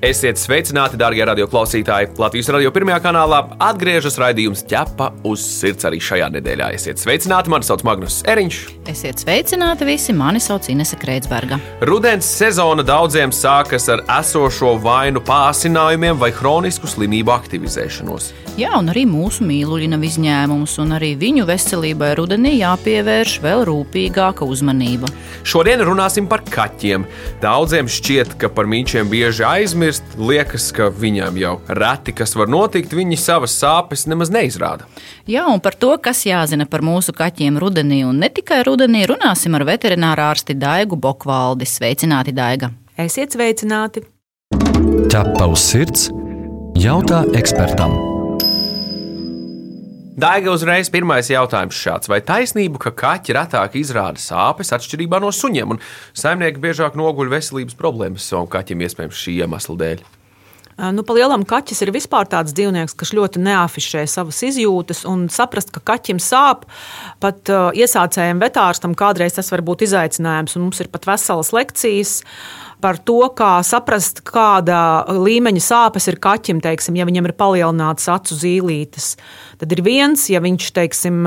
Esiet sveicināti, darbie radioklausītāji! Latvijas radio pirmajā kanālā atgriežas raidījums ķepa uz sirds arī šajā nedēļā. Esiet sveicināti, mani sauc Magnus Eriņš. Esiet sveicināti visi, mani sauc Inese Kreitsberga. Rudens sezona daudziem sākas ar esošo vainu pārsinājumiem vai hronisku slimību aktivizēšanos. Jā, un arī mūsu mīluļi nav izņēmums, un arī viņu veselībai rudenī jāpievērš vēl rūpīgāka uzmanība. Šodien runāsim par kaķiem. Daudziem šķiet, ka par mīčiem bieži aizmirst aizmirst, liekas, ka viņam jau reti kas var notikt, viņi savas sāpes nemaz neizrāda. Jā, un par to, kas jāzina par mūsu kaķiem rudenī, un ne tikai rudenī, runāsim ar veterināru ārsti Daigu Bokvaldi. Sveicināti, Daiga! Esiet sveicināti! Ķepa uz sirds jautā ekspertam! Daiga uzreiz pirmais jautājums šāds. Vai taisnība, ka kaķi retāk izrāda sāpes atšķirībā no suņiem, un saimnieki biežāk noguļ veselības problēmas savam kaķim iespējams šī iemesla dēļ? Nu, Palielam kaķis ir vispār tāds dzīvnieks, kas ļoti neafišē savas izjūtas, un saprast, ka kaķim sāp, pat uh, iesācējiem vetārstam kādreiz tas var būt izaicinājums, mums ir pat veselas lekcijas. Uh, par to, kā saprast, kāda līmeņa sāpes ir kaķim, teiksim, ja viņam ir palielināts acu zīlītes. Tad ir viens, ja viņš teiksim,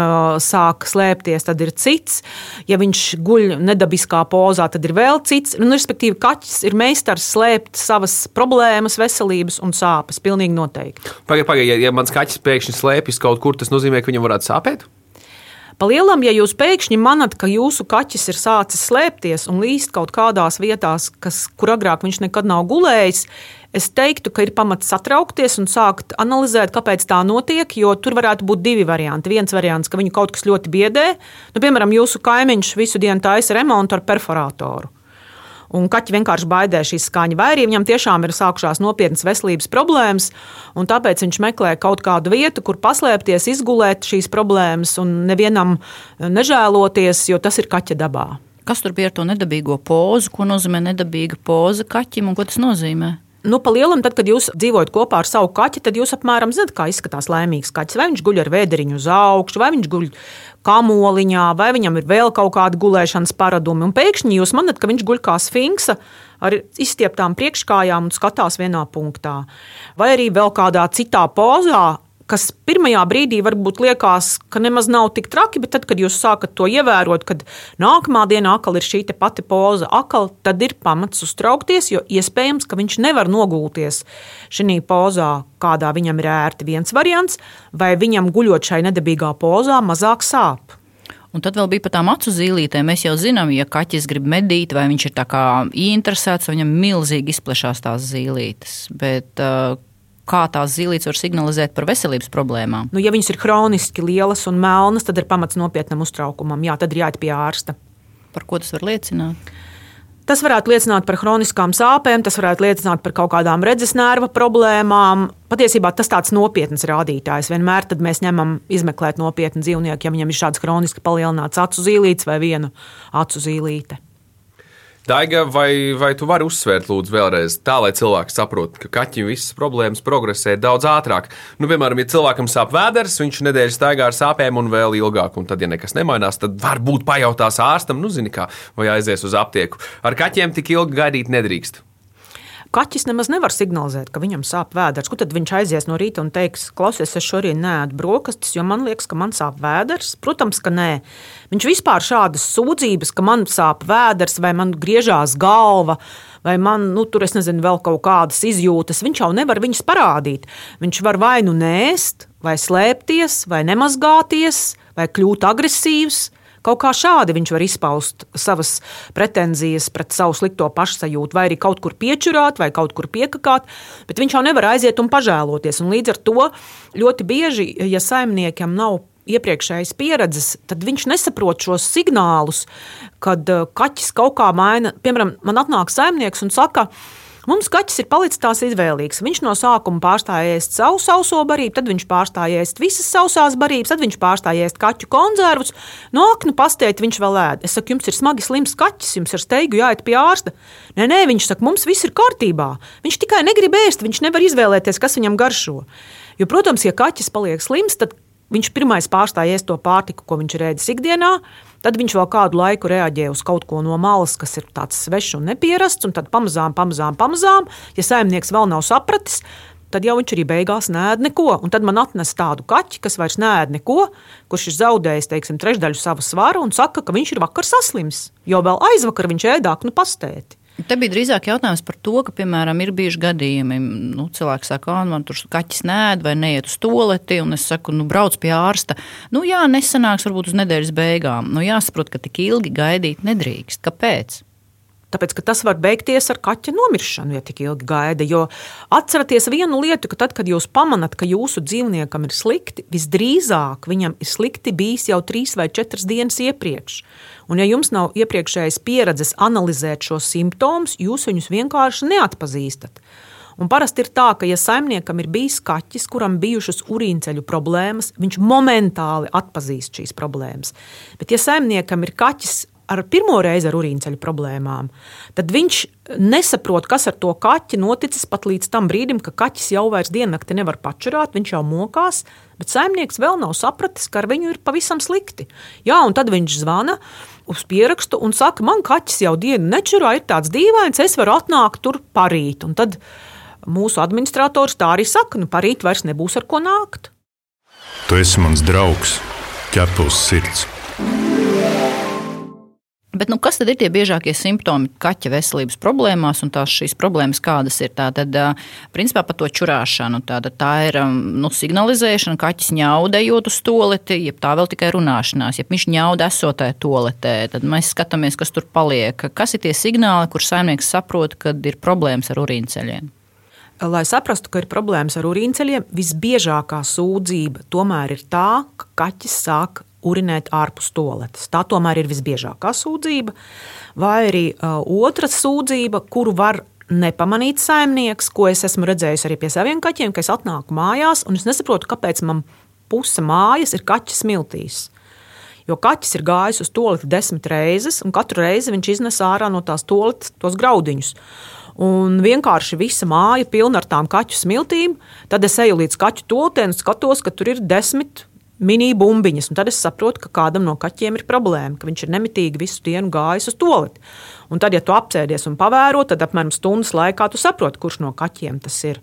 sāk slēpties, tad ir cits. Ja viņš guļ nedabiskā pozā, tad ir vēl cits. Nu, respektīvi, kaķis ir meistars slēpt savas problēmas, veselības un sāpes. Pilnīgi noteikti. Pagaidiet, pagaid, ja, ja mans kaķis pēkšņi slēpjas kaut kur, tas nozīmē, ka viņam varētu sāpēt? Palielam, ja jūs pēkšņi manat, ka jūsu kaķis ir sācis slēpties un līst kaut kādās vietās, kas, kur agrāk viņš nekad nav gulējis, es teiktu, ka ir pamats satraukties un sākt analizēt, kāpēc tā notiek. Jo tur varētu būt divi varianti. Viens variants, ka viņu kaut kas ļoti biedē, nu, piemēram, jūsu kaimiņš visu dienu taisa remontu ar perforatoru un kaķi vienkārši baidē šīs skaņa vairī. Viņam tiešām ir sākušās nopietnas veselības problēmas, un tāpēc viņš meklē kaut kādu vietu, kur paslēpties, izgulēt šīs problēmas un nevienam nežēloties, jo tas ir kaķa dabā. Kas tur bija ar to nedabīgo pozu? Ko nozīmē nedabīga poza kaķim un ko tas nozīmē? Nu, pa lielam, tad, kad jūs dzīvojat kopā ar savu kaķi, tad jūs apmēram zināt, kā izskatās laimīgs kaķis. Vai viņš guļ ar vēderiņu uz augšu, vai viņš guļ kamoliņā, vai viņam ir vēl kaut kādi gulēšanas paradumi. Un pēkšņi jūs manat, ka viņš guļ kā sfinksa ar izstieptām priekškājām un skatās vienā punktā. Vai arī vēl kādā citā pozā, kas pirmajā brīdī varbūt liekas, ka nemaz nav tik traki, bet tad, kad jūs sākat to ievērot, kad nākamā dienā atkal ir šī pati poza, atkal, tad ir pamats uztraukties, jo iespējams, ka viņš nevar nogulties šajā pozā, kādā viņam ir ērti viens variants, vai viņam guļot šai nedabīgā pozā mazāk sāp. Un tad vēl bija par tām acu zīlītēm. Mēs jau zinām, ja kaķis grib medīt, vai viņš ir tā kā interesēts, viņam milzīgi izplešās tās zīlītes. Bet, uh, kā tās zīlītes var signalizēt par veselības problēmām. Nu, ja viņas ir kroniski lielas un melnas, tad ir pamats nopietnam uztraukumam. Jā, tad ir jāiet pie ārsta. Par ko tas var liecināt? Tas varētu liecināt par chroniskām sāpēm, tas varētu liecināt par kaut kādām redzes nerva problēmām. Patiesībā tas tāds nopietns rādītājs. Vienmēr mēs ņemam izmeklēt nopietnu dzīvnieku, ja viņam ir šāds chroniski palielināts acu zīlītes vai viena acu zīlīte. Daiga, vai, vai tu vari uzsvērt, lūdzu, vēlreiz, tā lai cilvēki saprotu, ka kaķim visas problēmas progresē daudz ātrāk? Nu, piemēram, ja cilvēkam sāp vēders, viņš nedēļas staigā ar sāpēm un vēl ilgāk, un tad, ja nekas nemainās, tad varbūt pajautās ārstam, nu, zini, kā, vai aizies uz aptieku. Ar kaķiem tik ilgi gaidīt nedrīkst. Kaķis nemaz nevar signalizēt, ka viņam sāp vēders. Kur tad viņš aizies no rīta un teiks, klausies, es šorīt nēdu brokastis, jo man liekas, ka man sāp vēders? Protams, ka nē. Viņš vispār šādas sūdzības, ka man sāp vēders vai man griežās galva. Vai man nu, tur ir vēl kaut kādas izjūtas, viņš jau nevar viņas parādīt. Viņš var vai nu nēst, vai slēpties, vai nemazgāties, vai kļūt agresīvs. Kaut kā šādi viņš var izpaust savas pretenzijas pret savu slikto pašsajūtu, vai arī kaut kur piečurāt, vai kaut kur piekakāt, bet viņš jau nevar aiziet un pažēloties. Un līdz ar to ļoti bieži, ja saimniekam nav iepriekšējas pieredzes, tad viņš nesaprot šos signālus, kad uh, kaķis kaut kā maina. Piemēram, man atnāk saimnieks un saka, Mums kaķis ir palicis tās izvēlīgs. Viņš no sākuma pārstāja ēst savu sauso barību, tad viņš pārstāja ēst visas sausās barības, tad viņš pārstāja ēst kaķu konzervus. No aknu pastēt viņš vēl ēd. Es saku, jums ir smagi slims kaķis, jums ir steigu jāiet pie ārsta. Nē, nē, viņš saka, mums viss ir kārtībā. Viņš tikai negrib ēst, viņš nevar izvēlēties, kas viņam garšo. Jo, protams, ja kaķis paliek slims, tad viņš pirmais pārstāja ēst to pārtiku, ko viņš ir ēdis ikdienā. Tad viņš vēl kādu laiku reaģē uz kaut ko no malas, kas ir tāds svešs un nepierasts, un tad pamazām, pamazām, pamazām, ja saimnieks vēl nav sapratis, tad jau viņš arī beigās nēd neko. Un tad man atnes tādu kaķi, kas vairs nēd neko, kurš ir zaudējis teiksim, trešdaļu sava svara un saka, ka viņš ir vakar saslims, jo vēl aizvakar viņš ēdāk nu pastēti. Te bija drīzāk jautājums par to, ka, piemēram, ir bijuši gadījumi, nu, cilvēki saka, ka man tur kaķis nēd vai neiet uz toleti, un es saku, nu, brauc pie ārsta. Nu, jā, nesanāks varbūt uz nedēļas beigām. Nu, jāsaprot, ka tik ilgi gaidīt nedrīkst. Kāpēc? Tāpēc tas var beigties ar kaķa nomiršanu, ja tik ilgi gaida. Jo atcerieties vienu lietu, ka tad, kad jūs pamanāt, ka jūsu dzīvniekam ir slikti, visdrīzāk viņam ir slikti bijis jau trīs vai četras dienas iepriekš. Un, ja jums nav iepriekšējas pieredzes analizēt šos simptomus, jūs viņus vienkārši neatpazīstat. Un parasti ir tā, ka, ja saimniekam ir bijis kaķis, kuram bijušas urīnceļu problēmas, viņš momentāli atpazīst šīs problēmas. Bet, ja saimniekam ir kaķis ar pirmo reizi ar urīnceļu problēmām, tad viņš nesaprot, kas ar to kaķi noticis pat līdz tam brīdim, ka kaķis jau vairs diennakti nevar pačurāt, viņš jau mokās, bet saimnieks vēl nav sapratis, ka ar viņu ir pavisam slikti. Jā, un tad viņš zvana uz pierakstu un saka, man kaķis jau dienu nečurā, ir tāds dīvains, es varu atnākt tur parīt. Un tad mūsu administrators tā arī saka, nu parīt vairs nebūs ar ko nākt. Tu esi mans draugs, ķepus sirds. Bet, nu, kas tad ir tie biežākie simptomi kaķa veselības problēmās un tās šīs problēmas, kādas ir? Tā tad, principā, par to čurāšanu. Tā, tā ir nu, signalizēšana, kaķis ņaudējot uz toleti, ja tā vēl tikai runāšanās. Ja viņš ņauda esotē toletē, tad mēs skatāmies, kas tur paliek. Kas ir tie signāli, kur saimnieks saprot, kad ir problēmas ar urīnceļiem? Lai saprastu, ka ir problēmas ar urīnceļiem, visbiežākā sūdzība tomēr ir tā, ka kaķis sāk urinēt ārpus toaletes. Tā tomēr ir visbiežākā sūdzība. Vai arī otra sūdzība, kuru var nepamanīt saimnieks, ko es esmu redzējis arī pie saviem kaķiem, ka es atnāku mājās un es nesaprotu, kāpēc man puse mājas ir kaķa smiltīs. Jo kaķis ir gājis uz toleti desmit reizes, un katru reizi viņš iznes ārā no tās toaletes tos graudiņus. Un vienkārši visa māja pilna ar tām kaķu smiltīm. Tad es eju līdz kaķu toaletē un skatos, ka tur ir desmit mini-bumbiņas. Tad es saprotu, ka kādam no kaķiem ir problēma, ka viņš ir nemitīgi visu dienu gājis uz toleti. Un tad, ja tu apsēdies un pavēro, tad apmēram stundas laikā tu saproti, kurš no kaķiem tas ir.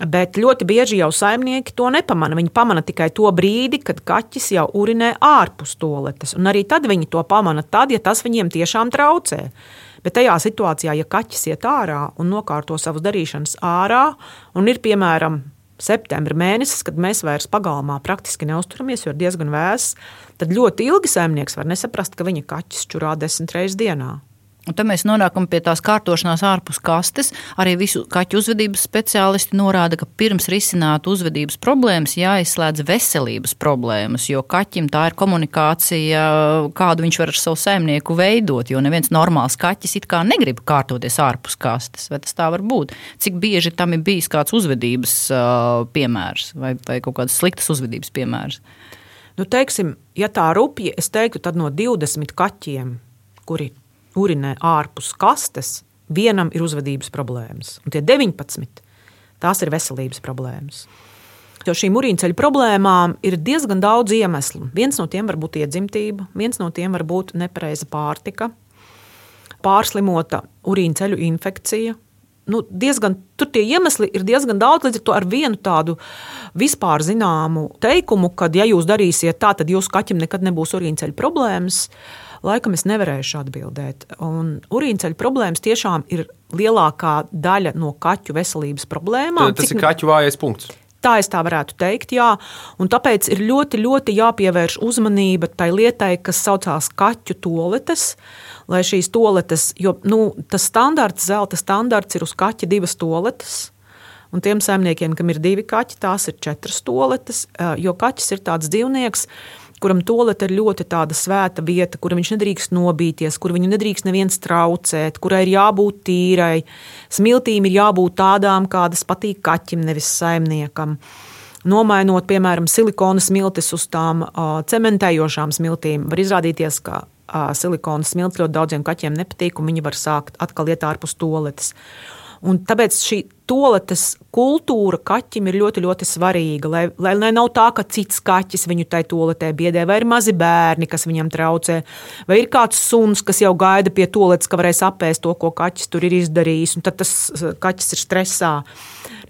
Bet ļoti bieži jau saimnieki to nepamana. Viņi pamana tikai to brīdi, kad kaķis jau urinē ārpus toaletes. Un arī tad viņi to pamana, tad, ja tas viņiem tiešām traucē. Bet tajā situācijā, ja kaķis iet ārā un nokārto savas darīšanas ārā, un ir piemēram septembra mēnesis, kad mēs vairs pagalmā praktiski neusturamies, jo ir diezgan vēss, tad ļoti ilgi saimnieks var nesaprast, ka viņa kaķis čurā desmit reizes dienā. Un tad mēs nonākam pie tās kārtošanās ārpus kastes. Arī visu kaķu uzvedības speciālisti norāda, ka pirms risināt uzvedības problēmas, jāizslēdz veselības problēmas, jo kaķim tā ir komunikācija, kādu viņš var ar savu saimnieku veidot. Jo neviens normāls kaķis it kā negrib kārtoties ārpus kastes. Vai tas tā var būt? Cik bieži tam ir bijis kāds uzvedības piemērs vai, vai kaut kādas sliktas uzvedības piemērs? Nu, teiksim, ja tā rupja, es teiktu, tad no 20 kaķiem, kuri urinē ārpus kastes, vienam ir uzvedības problēmas. Un tie 19, tās ir veselības problēmas. Jo šīm urīnceļu problēmām ir diezgan daudz iemeslu. Viens no tiem var būt iedzimtība, viens no tiem var būt nepareiza pārtika, pārslimota urīnceļu infekcija. Nu, diezgan, tur tie iemesli ir diezgan daudz, līdz ar to ar vienu tādu vispār zināmu teikumu, ka, ja jūs darīsiet tā, tad jūsu kaķim nekad nebūs urīnceļu problēmas. Uh, Laikam es nevarēšu atbildēt. Un urīnceļa problēmas tiešām ir lielākā daļa no kaķu veselības problēmām. Tas Cik... ir kaķu vājais punkts. Tā es tā varētu teikt, jā. Un tāpēc ir ļoti, ļoti jāpievērš uzmanība tai lietai, kas saucās kaķu toaletes. Lai šīs toaletes, jo nu, tas standarts, zelta standarts ir uz kaķa divas toaletes. Un tiem saimniekiem, kam ir divi kaķi, tās ir četras toaletes. Jo kaķis ir tāds dzīvnieks, kuram tolete ir ļoti tāda svēta vieta, kur viņš nedrīkst nobīties, kur viņu nedrīkst neviens traucēt, kurai ir jābūt tīrai. Smiltīm ir jābūt tādām, kādas patīk kaķim, nevis saimniekam. Nomainot, piemēram, silikona smiltis uz tām cementējošām smiltīm, var izrādīties, ka silikona smilts ļoti daudziem kaķiem nepatīk, un viņi var sākt atkal iet ārpus toaletes. Un tāpēc šī toaletes kultūra kaķim ir ļoti, ļoti svarīga. Lai, lai, lai nav tā, ka cits kaķis viņu tai toaletē biedē, vai ir mazi bērni, kas viņam traucē, vai ir kāds suns, kas jau gaida pie toaletes, ka varēs apēst to, ko kaķis tur ir izdarījis, un tad tas kaķis ir stresā.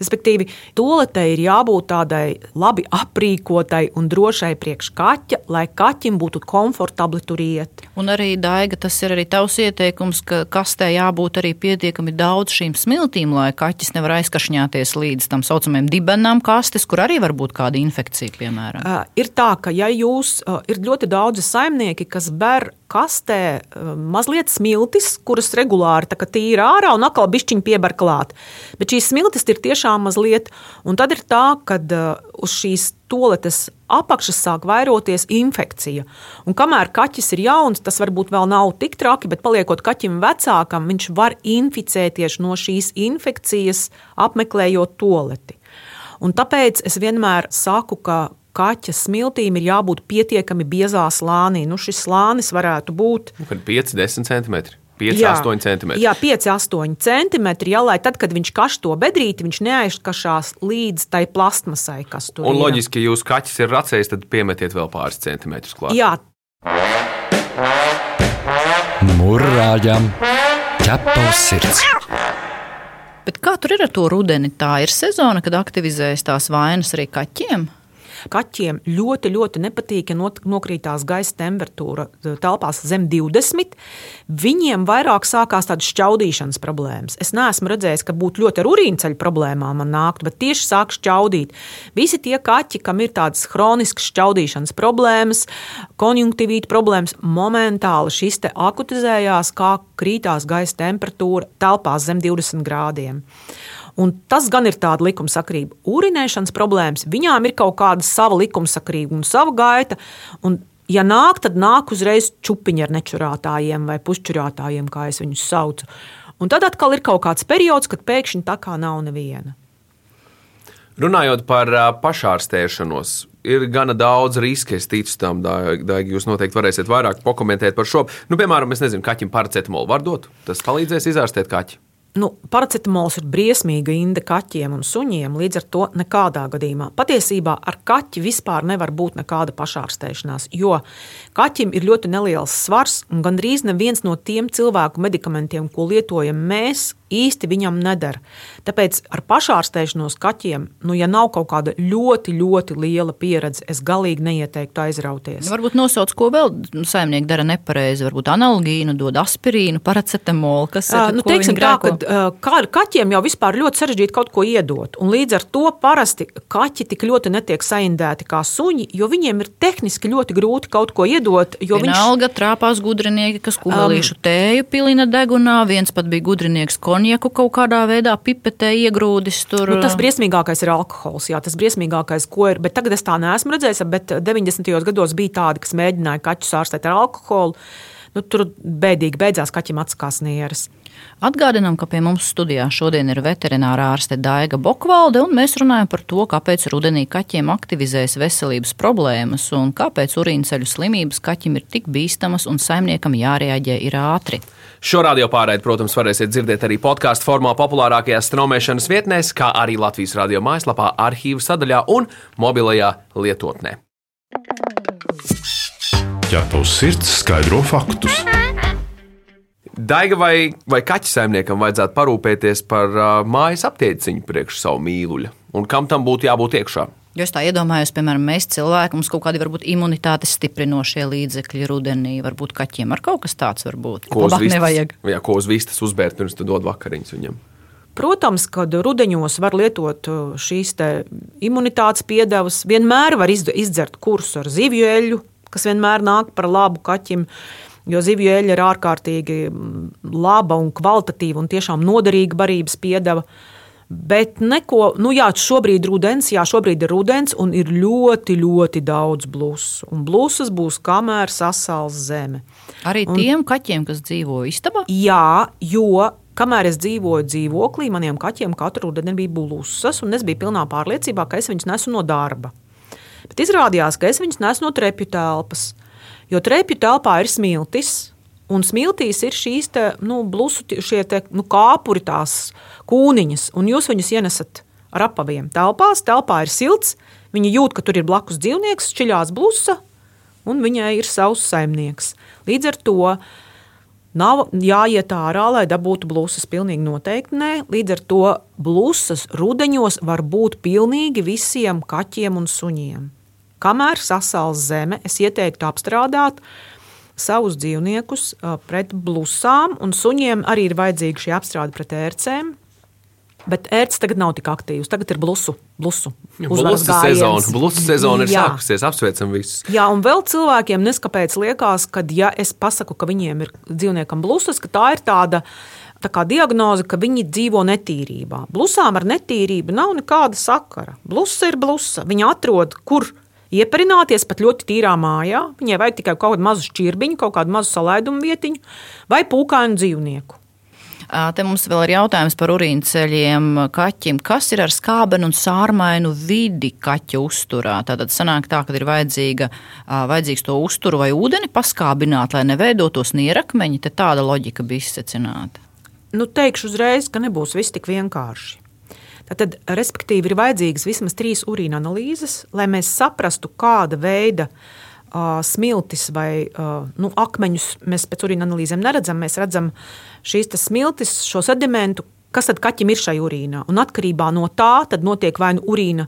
Respektīvi, toaletē ir jābūt tādai labi aprīkotai un drošai priekš kaķa, lai kaķim būtu komfortabli tur iet. Un arī, Daiga, tas ir arī tavs ieteikums, ka kastē jābūt arī pietiekami daudz šīm smiltīm, lai kaķis nevar aizkašņāties līdz tam saucamajam dibenam kastes, kur arī var būt kāda infekcija, piemēram. Uh, ir tā, ka ja jūs, uh, ir ļoti daudzi saimnieki, kas ber kastē uh, mazliet smiltis, kuras regulāri tīra ārā un atkal bišķiņi piebar klāt. Bet šīs smiltis ir tiešām mazliet, un tad ir tā, ka uh, uz šīs toaletes apakšas sāk vairoties infekcija. Un kamēr kaķis ir jauns, tas varbūt vēl nav tik traki, bet paliekot kaķim vecākam, viņš var inficēties no šīs infekcijas, apmeklējot toaleti. Un tāpēc es vienmēr saku, ka kaķa smiltīm ir jābūt pietiekami biezā slānī. Nu, šis slānis varētu būt 5, 10 centimetri. 5, jā, 8 cm. Jā, 5, 8 cm. Jā, lai tad, kad viņš kaš to bedrīti, viņš neaizkašās līdz tai plastmasai, kas tur Un ir. Un loģiski, ja jūs kaķis ir racējis, tad piemetiet vēl pāris centimetrus klāt. Jā. Murrājam, ķepaus sirds. Bet kā tur ir ar to rudeni? Tā ir sezona, kad aktivizējas tās vainas arī kaķiem. Kaķiem ļoti, ļoti nepatīk, ja nokrītās gaisa temperatūra telpās zem 20. Viņiem vairāk sākās tādas šķaudīšanas problēmas. Es neesmu redzējis, ka būtu ļoti ar urīnceļu problēmām man nākt, bet tieši sāk šķaudīt. Visi tie kaķi, kam ir tādas chroniskas šķaudīšanas problēmas, konjunktīvīta problēmas, momentāli šis te akutizējās, kā krītās gaisa temperatūra telpās zem 20 grādiem. Un tas gan ir tāda likumsakrība. Urinēšanas problēmas, viņām ir kaut kāda sava likumsakrība un sava gaita. Un ja nāk, tad nāk uzreiz čupiņi ar nečurātājiem vai pušķurātājiem, kā es viņus saucu. Un tad atkal ir kaut kāds periods, kad pēkšņi tā kā nav neviena. Runājot par pašārstēšanos, ir gana daudz riska. Es ticu tam, Daigi, jūs noteikti varēsiet vairāk pakomentēt par šo. Nu, piemēram, es nezinu, kaķim paracetamolu var dot. Tas palīdzēs izārstēt kaķi. Nu, Paracetamols ir briesmīga inde kaķiem un suņiem, līdz ar to nekādā gadījumā. Patiesībā ar kaķi vispār nevar būt nekāda pašārstēšanās, jo kaķim ir ļoti neliels svars un gandrīz neviens no tiem cilvēku medikamentiem, ko lietojam mēs, īsti viņam nedara. Tāpēc ar pašārstēšanos kaķiem, nu, ja nav kaut kāda ļoti, ļoti liela pieredze, es galīgi neieteiktu aizrauties. Varbūt nosauc, ko vēl saimnieki dara nepareizi. Varbūt analogīnu, dod aspirīnu, paracetamolu. Kas ir nu, teiksim, tā, ka kā, kaķiem jau vispār ļoti sarežģīti kaut ko iedot. Un līdz ar to parasti kaķi tik ļoti netiek saindēti kā suņi, jo viņiem ir tehniski ļoti grūti kaut ko iedot. Vienalga viņš... trāpās gudrinieki, kas kumelīšu um, tēju pilina degunā, viens pat bija gudrinieks konjaku kaut kādā veidā pipetē iegrūdis tur. Nu, tas briesmīgākais ir alkohols, jā, tas briesmīgākais, ko ir, bet tagad es tā neesmu redzējis, bet 90. gados bija tādi, kas mēģināja kaķus ārstēt ar alkoholu. Nu, tur bēdīgi beidzās kaķim atskās nieras. Atgādinām, ka pie mums studijā šodien ir veterinārā ārste Daiga Bokvalde, un mēs runājam par to, kāpēc rudenī kaķiem aktivizējas veselības problēmas un kāpēc urīnceļu slimības kaķim ir tik bīstamas un saimniekam jārēģē ir ātri. Šo radio pārraidi, protams, varēsiet dzirdēt arī podkāstu formā populārākajās straumēšanas vietnēs, kā arī Latvijas radio mājaslapā, arhīvu sadaļā un mobilajā lietotnē. Ja tavs sirds skaidro faktus Daiga vai, vai kaķa saimniekam vajadzētu parūpēties par uh, mājas aptieciņu priekš savu mīluļu, un kam tam būtu jābūt iekšā? Jo es tā iedomājos, piemēram, mēs cilvēki, mums kaut kādi varbūt imunitātes stiprinošie līdzekļi rudenī, varbūt kaķiem ar kaut kas tāds var būt. Ko uz vistas, nevajag? Jā, ko uz vistas uzbērt pirms tu dod vakariņas viņam. Protams, kad rudeņos var lietot šīs imunitātes piedevas, vienmēr var izdzert kursu ar zivju eļļu, kas vienmēr nāk par labu kaķim. Jo zivju eļļa ir ārkārtīgi mm, laba un kvalitatīva un tiešām noderīga barības piedeva. Bet neko, nu jā, šobrīd ir rudens, jā, šobrīd ir rudens, un ir ļoti, ļoti daudz blusu. Un blusas būs kamēr sasals zeme. Arī Un- tiem kaķiem, kas dzīvo istabā. Jā, jo kamēr es dzīvoju dzīvoklī, maniem kaķiem katru rudeni bija blusas, un es biju pilnā pārliecībā, ka es viņus nesu no darba. Bet izrādījās, ka es viņus nesu no trepju telpas, jo trepju telpā ir smiltis. Un smiltīs ir šīs te, nu, blusu, šie te, nu, kāpuri, tās kūniņas, un jūs viņus ienesat ar apaviem telpās. Telpā ir silts, viņi jūt, ka tur ir blakus dzīvnieks, šķiļās blusa, un viņai ir savs saimnieks. Līdz ar to Nav jāiet ārā, lai dabūtu blūzas. Pilnīgi noteikti nē. Līdz ar to blūzas rudeņos var būt pilnīgi visiem kaķiem un suņiem. Kamēr sasals zeme, es ieteiktu apstrādāt savus dzīvniekus ā, pret blūzām, un suņiem arī ir vajadzīga šī apstrāde pret ērcēm. Bet ērts tagad nav tik aktīvs. Tagad ir blusu. blusu uzvaras Blusu sezona, blusu sezona ir Jā. sākusies. Apsveicam visus. Jā, un vēl cilvēkiem neskapēc liekas, ka, ja es pasaku, ka viņiem ir dzīvniekam blusas, ka tā ir tāda. Tā kā diagnoze, ka viņi dzīvo netīrībā. Blusām ar netīrību nav nekāda sakara. Blusa ir blusa. Viņa atrod, kur ieparināties pat ļoti tīrā mājā. Viņai vajag tikai kaut kādu mazu šķirbiņu, kaut kādu mazu salaidumu vietiņu vai pūkainu dzīvnieku. Te mums vēl ir jautājums par urīnceļiem kaķim. Kas ir ar skābenu un sārmainu vidi kaķa uzturā? Tātad sanāk tā, ka ir vajadzīga, vajadzīgs to uzturu vai ūdeni paskābināt, lai neveidotos nierakmeņi. Te tāda loģika bija izsecināta. Nu, teikšu uzreiz, ka nebūs viss tik vienkārši. Tad, respektīvi, ir vajadzīgas vismaz trīs urīna analīzes, lai mēs saprastu, kāda veida uh, smiltis vai nu, akmeņus mēs pēc urīna analīzēm neredzam. Mēs redzam šīs smiltis, šo sedimentu, kas tad kaķim ir šajā urīnā. Un atkarībā no tā notiek vai nu urīna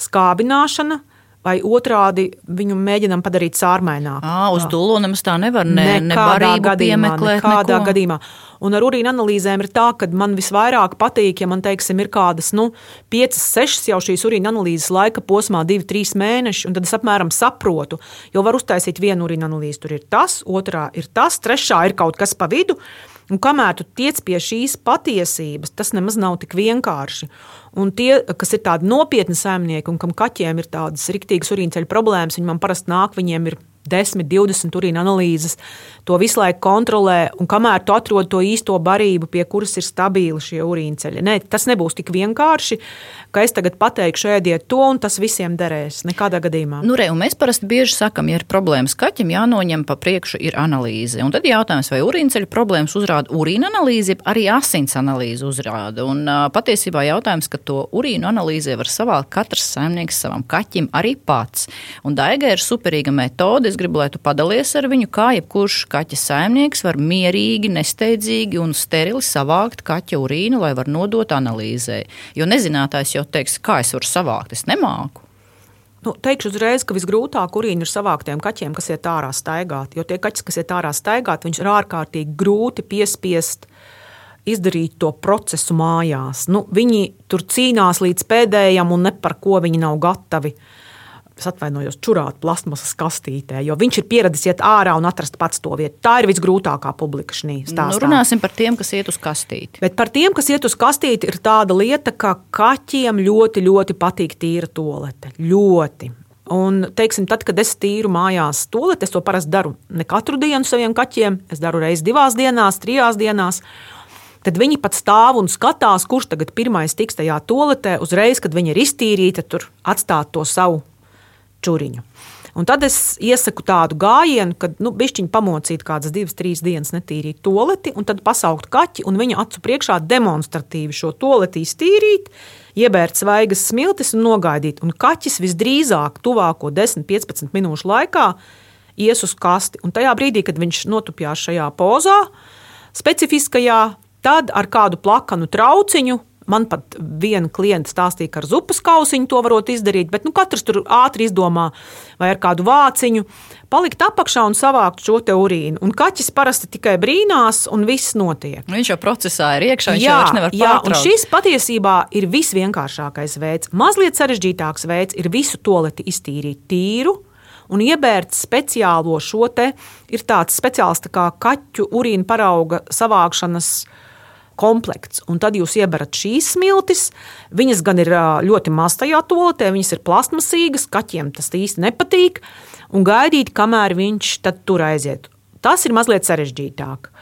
skābināšana, vai otrādi viņu mēģinām padarīt sārmaināku. À, uz dūlo nemaz tā nevar ne, ne Nekādā barību gadījumā, piemeklēt. nekādā neko. gadījumā. Un ar urīna analīzēm ir tā, ka man visvairāk patīk, ja man teiksim, ir kādas nu, 5, 6 jau šīs urīna analīzes laika posmā, 2, 3 mēneši, un tad es apmēram saprotu, jo var uztaisīt vienu urīna analīzi. Tur ir tas, otrā ir tas, trešā ir kaut kas pa vidu. Un kamēr tu tiec pie šīs patiesības, tas nemaz nav tik vienkārši. Un tie, kas ir tādi nopietni saimnieki un kam kaķiem ir tādas riktīgas urīnceļa problēmas, viņi man parasti nāk, viņiem ir 10, 20 urīna analīzes, to visu laiku kontrolē, un kamēr tu atrod to īsto barību, pie kuras ir stabili šie urīnceļi. Ne, tas nebūs tik vienkārši, ka es tagad pateikšu, ēdiet to, un tas visiem derēs. Nekādā gadījumā. Nu, re, mēs parasti bieži sakām, ja ir problēmas kaķim, jānoņem pa priekšu ir analīze. Un tad jautājums, vai urīnceļa problēmas uzrāda urīna analīze, arī asins analīze uzrāda. Un, patiesībā jautājums, ka to urīnu analīzē var savākt katrs saimnieks savam kaķim arī pats. Un Daiga ir superīga metode. Es gribu, lai tu padalies ar viņu, kā jebkurš kaķa saimnieks var mierīgi, nesteidzīgi un sterili savākt kaķa urīnu, lai var nodot analīzē. Jo nezinātājs jau teiks, kā es varu savākt, es nemāku. Nu, teikšu uzreiz, ka visgrūtāk urīni ir savāktiem kaķiem, kas iet ārā staigāt. Jo tie kaķi, kas iet ārā staigāt, viņus ir ārkārtīgi grūti piespiest izdarīt to procesu mājās. Nu, viņi tur cīnās līdz pēdējam, un ne par ko viņi nav gatavi. Es atvainojos, čurāt plasmasas kastītē, jo viņš ir pieradis iet ārā un atrast pats to vietu. Tā ir visgrūtākā publika šī Nu, stāstā. runāsim par tiem, kas iet uz kastīti. Bet par tiem, kas iet uz kastīti, ir tāda lieta, ka kaķiem ļoti, ļoti patīk tīra tolete. Ļoti. Un, teiksim, tad, kad es tīru mājās toleti, es to parasti daru ne katru dienu saviem kaķiem. Es daru reizes divās dienās, trijās dienās. Tad viņi pat stāv un skatās, kurš tagad pirmais tiks tajā toaletē. Uzreiz, kad viņi ir iztīrīti, tur atstāt to savu čuriņu. Un tad es iesaku tādu gājienu, kad nu, bišķiņi pamocīt kādas divas, trīs dienas netīrīt toleti, un tad pasaukt kaķi un viņa acu priekšā demonstratīvi šo toleti iztīrīt, iebērt svaigas smiltis un nogaidīt. Un kaķis visdrīzāk tuvāko 10-15 minūšu laikā ies uz kasti. Un tajā brīdī, kad viņš notupjās šajā pozā, specifiskajā, tad ar kādu plakanu trauciņu Man pat viena klienta stāstīja, ka ar zupas kausiņu to varot izdarīt, bet nu, katrs tur ātri izdomā, vai ar kādu vāciņu palikt apakšā un savākt šo te urīnu. Un kaķis parasti tikai brīnās, un viss notiek. Viņš jau procesā ir iekšā, viņš jau vairs nevar jā, un pārtraukt. šis patiesībā ir visvienkāršākais veids. Mazliet sarežģītāks veids ir visu toleti iztīrīt tīru. Un iebērt speciālo šo te ir tāds speciāls tā kā kaķu urīna parauga savākšanas komplekts. Un tad jūs ieberat šīs smiltis. Viņas gan ir ļoti maz tajā toaletē, viņas ir plastmasīgas, kaķiem tas īsti nepatīk. Un gaidīt, kamēr viņš tur aiziet. Tas ir mazliet sarežģītāk.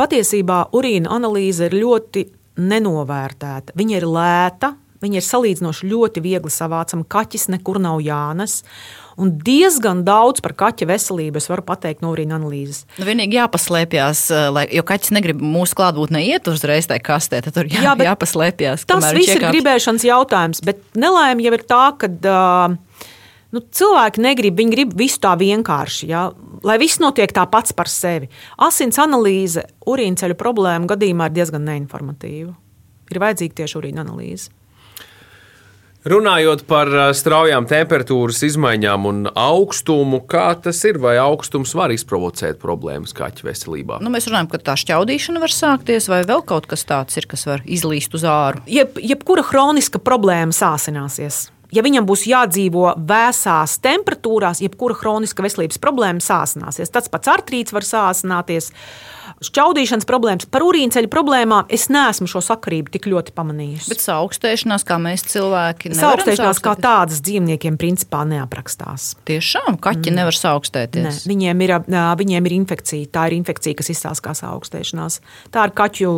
Patiesībā urīna analīze ir ļoti nenovērtēta. Viņa ir lēta, viņa ir salīdzinoši ļoti viegli savācama. Kaķis nekur nav jānes. Un diezgan daudz par kaķa veselību es varu pateikt no urīna analīzes. Nu, vienīgi jāpaslēpjas, lai, jo kaķis negrib mūsu klātbūtnē iet uzreiz tajā kastē. Tad tur jā, jā, jāpaslēpjas. Tas viss ir gribēšanas jautājums, bet nelaime jau ir tā, ka. Uh, Nu, cilvēki negrib, viņi grib visu tā vienkārši, ja? lai viss notiek tā pats par sevi. Asins analīze urīnceļu problēmu gadījumā ir diezgan neinformatīva. Ir vajadzīga tieši urīna analīze. Runājot par straujām temperatūras izmaiņām un augstumu, kā tas ir, vai augstums var izprovocēt problēmas kaķa veselībā? Nu, mēs runājam, ka tā šķaudīšana var sākties, vai vēl kaut kas tāds ir, kas var izlīst uz āru. Jeb, jebkura kroniska problēma sāsināsies. Ja viņam būs jādzīvo vēsās temperatūrās, jebkura kroniska veselības problēma sāsināsies. Tas pats artrīts var sāsināties. Uh, šķaudīšanas problēmas, par urīnceļu problēmām es neesmu šo sakarību tik ļoti pamanījusi. Bet augstēšanās, kā mēs cilvēki, augstēšanās kā tādas dzīvniekiem principā neaprakstās. Tiešām kaķi mm. nevar augstēties. Ne, viņiem, ir, viņiem ir infekcija. Tā ir infekcija, kas izstāsta kā augstēšanās. Tā ir kaķu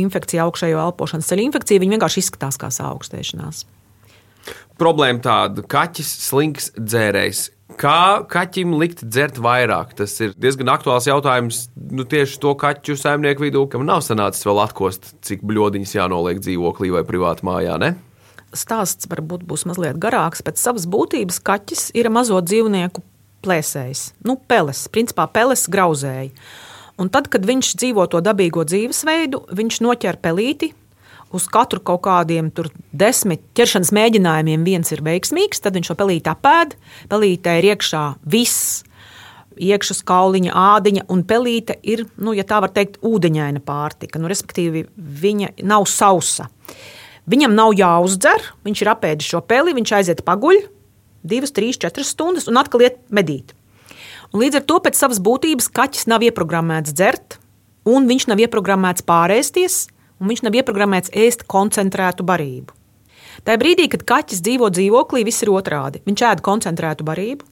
infekcija, augšējo elpošanas ceļu infekcija. Viņi vienkārši izskatās kā augstēšanās. Problēma tāda, ka kaķis slinks dzērējs Kā kaķim likt dzert vairāk? Tas ir diezgan aktuāls jautājums nu, tieši to kaķu saimnieku vidū, kam nav sanācis vēl atkost, cik bļodiņas jānoliek dzīvoklī vai privātā mājā. Ne? Stāsts varbūt būs mazliet garāks. Pēc savas būtības kaķis ir mazo dzīvnieku plēsējs, nu, peles, principā peles grauzēji. Un tad, kad viņš dzīvo to dabīgo dzīvesveidu, viņš noķer pelīti, uz katru kaut kādiem desmit ķeršanas mēģinājumiem viens ir veiksmīgs, tad viņš šo pelīti apēd. Pelītē ir iekšā viss. Iekšā kauliņa, ādiņa un pelīte ir, nu, ja tā var teikt, ūdeņaina pārtika. Nu, respektīvi, viņa nav sausa. Viņam nav jāuzdzer, viņš ir apēdis šo peli, viņš aiziet paguļ, divas, trīs, četras stundas un atkal iet medīt. Un līdz ar to pēc savas būtības kaķis nav ieprogrammēts dzert, un viņš nav ieprogrammēts pārēsties un viņš nav ieprogrammēts ēst koncentrētu barību. Tajā brīdī, kad kaķis dzīvo dzīvoklī, viss ir otrādi. Viņš ēd koncentrētu barību,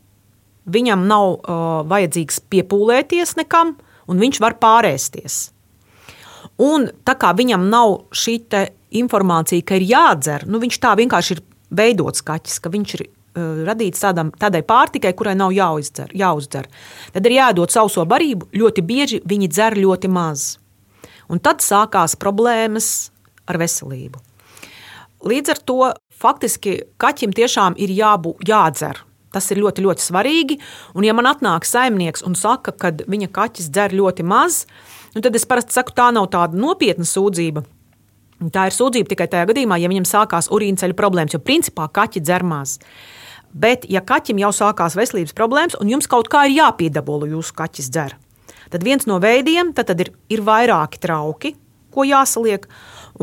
viņam nav uh, vajadzīgs piepūlēties nekam, un viņš var pārēsties. Un tā kā viņam nav šī informācija, ka ir jādzer, nu viņš tā vienkārši ir veidots kaķis, ka viņš ir uh, radīts tādam, tādai pārtikai, kurai nav jāuzdzer, jāuzdzer. Tad ir jādod sauso barību, ļoti bieži viņi dzer ļoti maz. Un tad sākās problēmas ar veselību. Līdz ar to faktiski kaķim tiešām ir jābū, jādzer. Tas ir ļoti, ļoti svarīgi. Un, ja man atnāk saimnieks un saka, ka viņa kaķis dzer ļoti maz, nu tad es parasti saku, tā nav tāda nopietna sūdzība. Tā ir sūdzība tikai tajā gadījumā, ja viņam sākās urīnceļa problēmas, jo principā kaķi dzer maz. Bet, ja kaķim jau sākās veselības problēmas, un jums kaut kā ir jāpiedabula jūsu kaķis dzer, Tad viens no veidiem tad, tad ir, ir vairāki trauki, ko jāsaliek,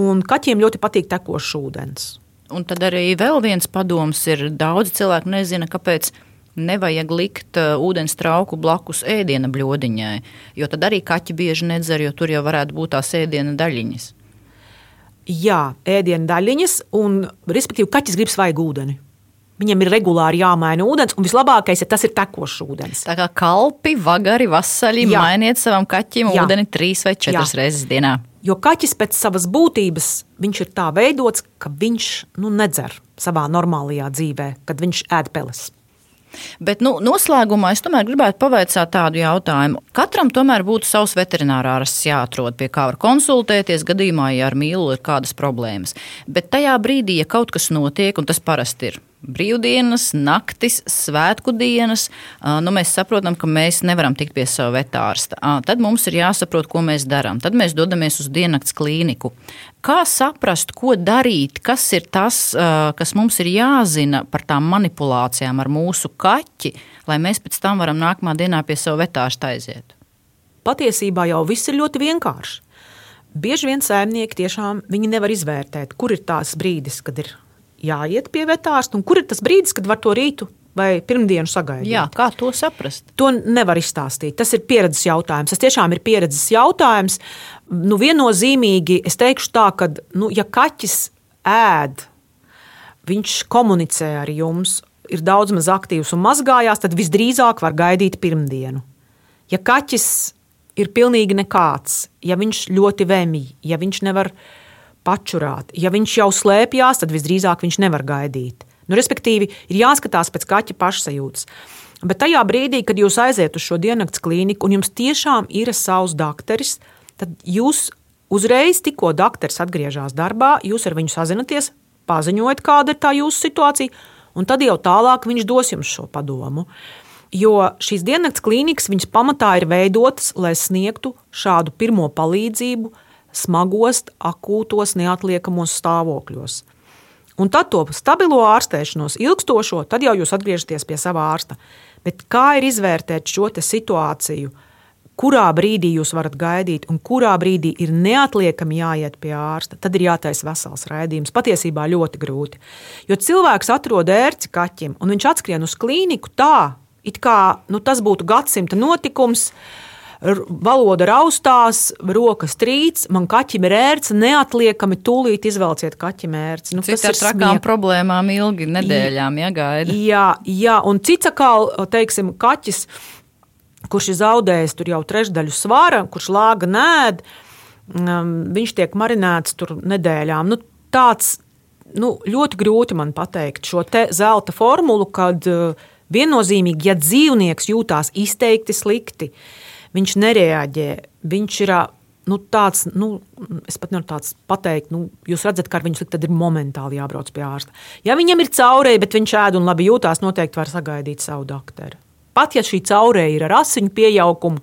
un kaķiem ļoti patīk tekošs ūdens. Un tad arī vēl viens padoms ir, daudz cilvēku nezina, kāpēc nevajag likt uh, ūdens trauku blakus ēdiena bļodiņai, jo tad arī kaķi bieži nedzer, jo tur jau varētu būt tās ēdiena daļiņas. Jā, ēdiena daļiņas, un respektīvi kaķis grib svaigu ūdeni. Viņam ir regulāri jāmaina ūdens, un vislabākais ir tas ir tekošs ūdens. Tā kā kalpi, vagari, vasaļi, Jā. mainiet savam kaķim Jā. ūdeni trīs vai četras Jā. reizes dienā. Jo kaķis pēc savas būtības ir tā veidots, ka viņš nu, nedzer savā normālajā dzīvē, kad viņš ēd peles. Bet nu, noslēgumā es tomēr gribētu pavaicāt tādu jautājumu. Katram tomēr būtu savs veterinārārs jāatrod, pie kā var konsultēties gadījumā, ja ar mīlu ir kādas problēmas. Bet tajā brīdī, ja kaut kas notiek, un tas parasti ir brīvdienas, naktis, svētku dienas, nu, mēs saprotam, ka mēs nevaram tikt pie sava vetārsta. Tad mums ir jāsaprot, ko mēs darām. Tad mēs dodamies uz diennakts klīniku. Kā saprast, ko darīt, kas ir tas, kas mums ir jāzina par tām manipulācijām ar mūsu kaķi, lai mēs pēc tam varam nākamā dienā pie sava vetārsta aiziet? Patiesībā jau viss ir ļoti vienkārši. Bieži vien saimnieki tiešām nevar izvērtēt, kur ir tās brīdis, kad ir jāiet pie vetārsta, un kur ir tas brīdis, kad var to rītu vai pirmdienu sagaidīt. Jā, kā to saprast? To nevar izstāstīt. Tas ir pieredzes jautājums. Tas tiešām ir pieredzes jautājums. Nu, viennozīmīgi es teikšu tā, ka, nu, ja kaķis ēd, viņš komunicē ar jums, ir daudz maz aktīvs un mazgājās, tad visdrīzāk var gaidīt pirmdienu. Ja kaķis ir pilnīgi nekāds, ja viņš ļoti vemj, ja viņš nevar pačurāt, ja viņš jau slēpjas, tad visdrīzāk viņš nevar gaidīt. Nu, respektīvi, ir jāskatās pēc kaķa pašsajūtas. Bet tajā brīdī, kad jūs aiziet uz šo diennakts klīniku un jums tiešām ir savs dakteris, tad jūs uzreiz, tikko dakteris atgriežas darbā, jūs ar viņu sazināties, paziņojat, kāda ir tā jūsu situācija, un tad jau tālāk viņš dos jums šo padomu. Jo šīs diennakts klīnikas pamatā ir veidotas, lai sniegtu šādu pirmo palīdzību smagos, akūtos, neatliekamos stāvokļos. Un tad to stabilo ārstēšanos, ilgstošo, tad jau jūs atgriežaties pie sava ārsta. Bet kā ir izvērtēt šo situāciju? Kurā brīdī jūs varat gaidīt, un kurā brīdī ir neatliekami jāiet pie ārsta, tad ir jātaisa vesels raidījums. Patiesībā ļoti grūti. Jo cilvēks atrod ērci kaķim, un viņš atskrien uz klīniku tā, it kā nu, tas būtu gadsimta notikums. Uh, valoda raustās, rokas trīc, man kaķim ir ērts, neatliekami tūlīt izvelciet kaķim ērts. Nu, Cik tas ir trakām smiek. problēmām ilgi nedēļām jāgaida. Jā, jā, un cits atkal, teiksim, kaķis, kurš ir zaudējis tur jau trešdaļu svara, kurš lāga nēd, um, viņš tiek marinēts tur nedēļām. Nu, tāds nu, ļoti grūti man pateikt šo zelta formulu, kad uh, viennozīmīgi, ja dzīvnieks jūtās izteikti slikti, uh, viņš nereaģē. Viņš ir nu, tāds, nu, es pat nevaru tāds pateikt, nu, jūs redzat, ka ar viņu slikti, ir momentāli jābrauc pie ārsta. Ja viņam ir caurēji, bet viņš ēd un labi jūtās, noteikti var sagaidīt savu doktoru. Pat ja šī caurēja ir ar asiņu pieaugumu,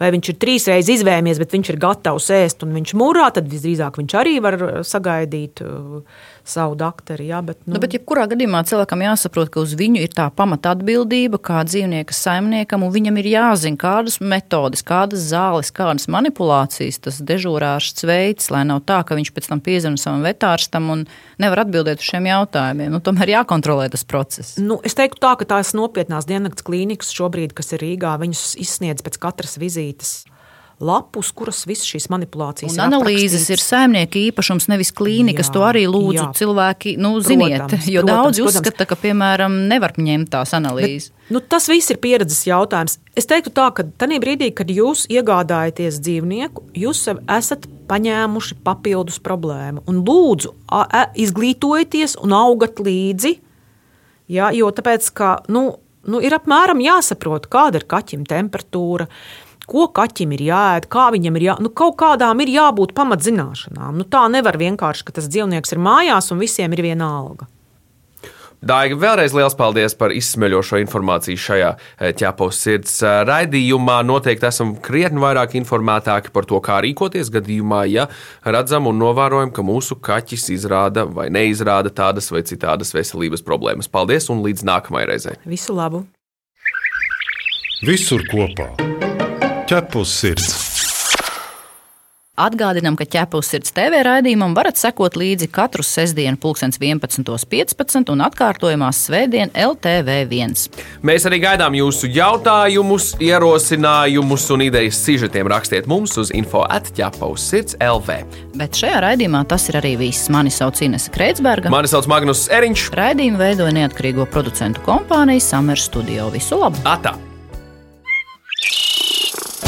vai viņš ir trīs reizes izvēmies, bet viņš ir gatavs ēst un viņš mūrā, tad visdrīzāk viņš arī var sagaidīt. Uh, savu doktoru. Jā, bet, nu. Nu, bet jebkurā gadījumā cilvēkam jāsaprot, ka uz viņu ir tā pamata atbildība kā dzīvnieka saimniekam, un viņam ir jāzina, kādas metodes, kādas zāles, kādas manipulācijas tas dežūrārsts veids, lai nav tā, ka viņš pēc tam piezvanīja savam vetārstam un nevar atbildēt uz šiem jautājumiem. Nu, tomēr jākontrolē tas process. Nu, es teiktu tā, ka tās nopietnās diennakts klīnikas šobrīd, kas ir Rīgā, viņas izsniedz pēc katras vizītes lapus, kuras visas šīs manipulācijas un analīzes ir saimnieka īpašums, nevis klīnikas. Jā, to arī lūdzu jā. cilvēki, nu, ziniet, protams, jo protams, daudzi protams. uzskata, ka, piemēram, nevar ņemt tās analīzes. Bet, nu, tas viss ir pieredzes jautājums. Es teiktu tā, ka tajā brīdī, kad jūs iegādājaties dzīvnieku, jūs esat paņēmuši papildus problēmu. Un lūdzu, izglītojieties un augat līdzi. Ja, jo tāpēc, ka, nu, nu, ir apmēram jāsaprot, kāda ir kaķim temperatūra, ko kaķim ir jāēd, kā viņam ir jā, nu, kaut kādām ir jābūt pamatzināšanām. Nu, tā nevar vienkārši, ka tas dzīvnieks ir mājās un visiem ir viena alga. Daiga, vēlreiz liels paldies par izsmeļošo informāciju šajā eh, ķepos sirds eh, raidījumā. Noteikti esam krietni vairāk informētāki par to, kā rīkoties gadījumā, ja redzam un novērojam, ka mūsu kaķis izrāda vai neizrāda tādas vai citādas veselības problēmas. Paldies un līdz nākamajai reizei. Visu labu! Visur kopā! Ķepus sirds. Atgādinām, ka ķepus sirds TV raidījumam varat sekot līdzi katru sestdienu, 11.15 un atkārtojumās svētdien LTV1. Mēs arī gaidām jūsu jautājumus, ierosinājumus un idejas sižetiem. Rakstiet mums uz info atķepaus sirds LV. Bet šajā raidījumā tas ir arī viss. Mani sauc Inese Kreitsberga. Mani sauc Magnus Eriņš. Raidījumu veidoja neatkarīgo producentu kompānija Summer Studio. Visu labu! Atā.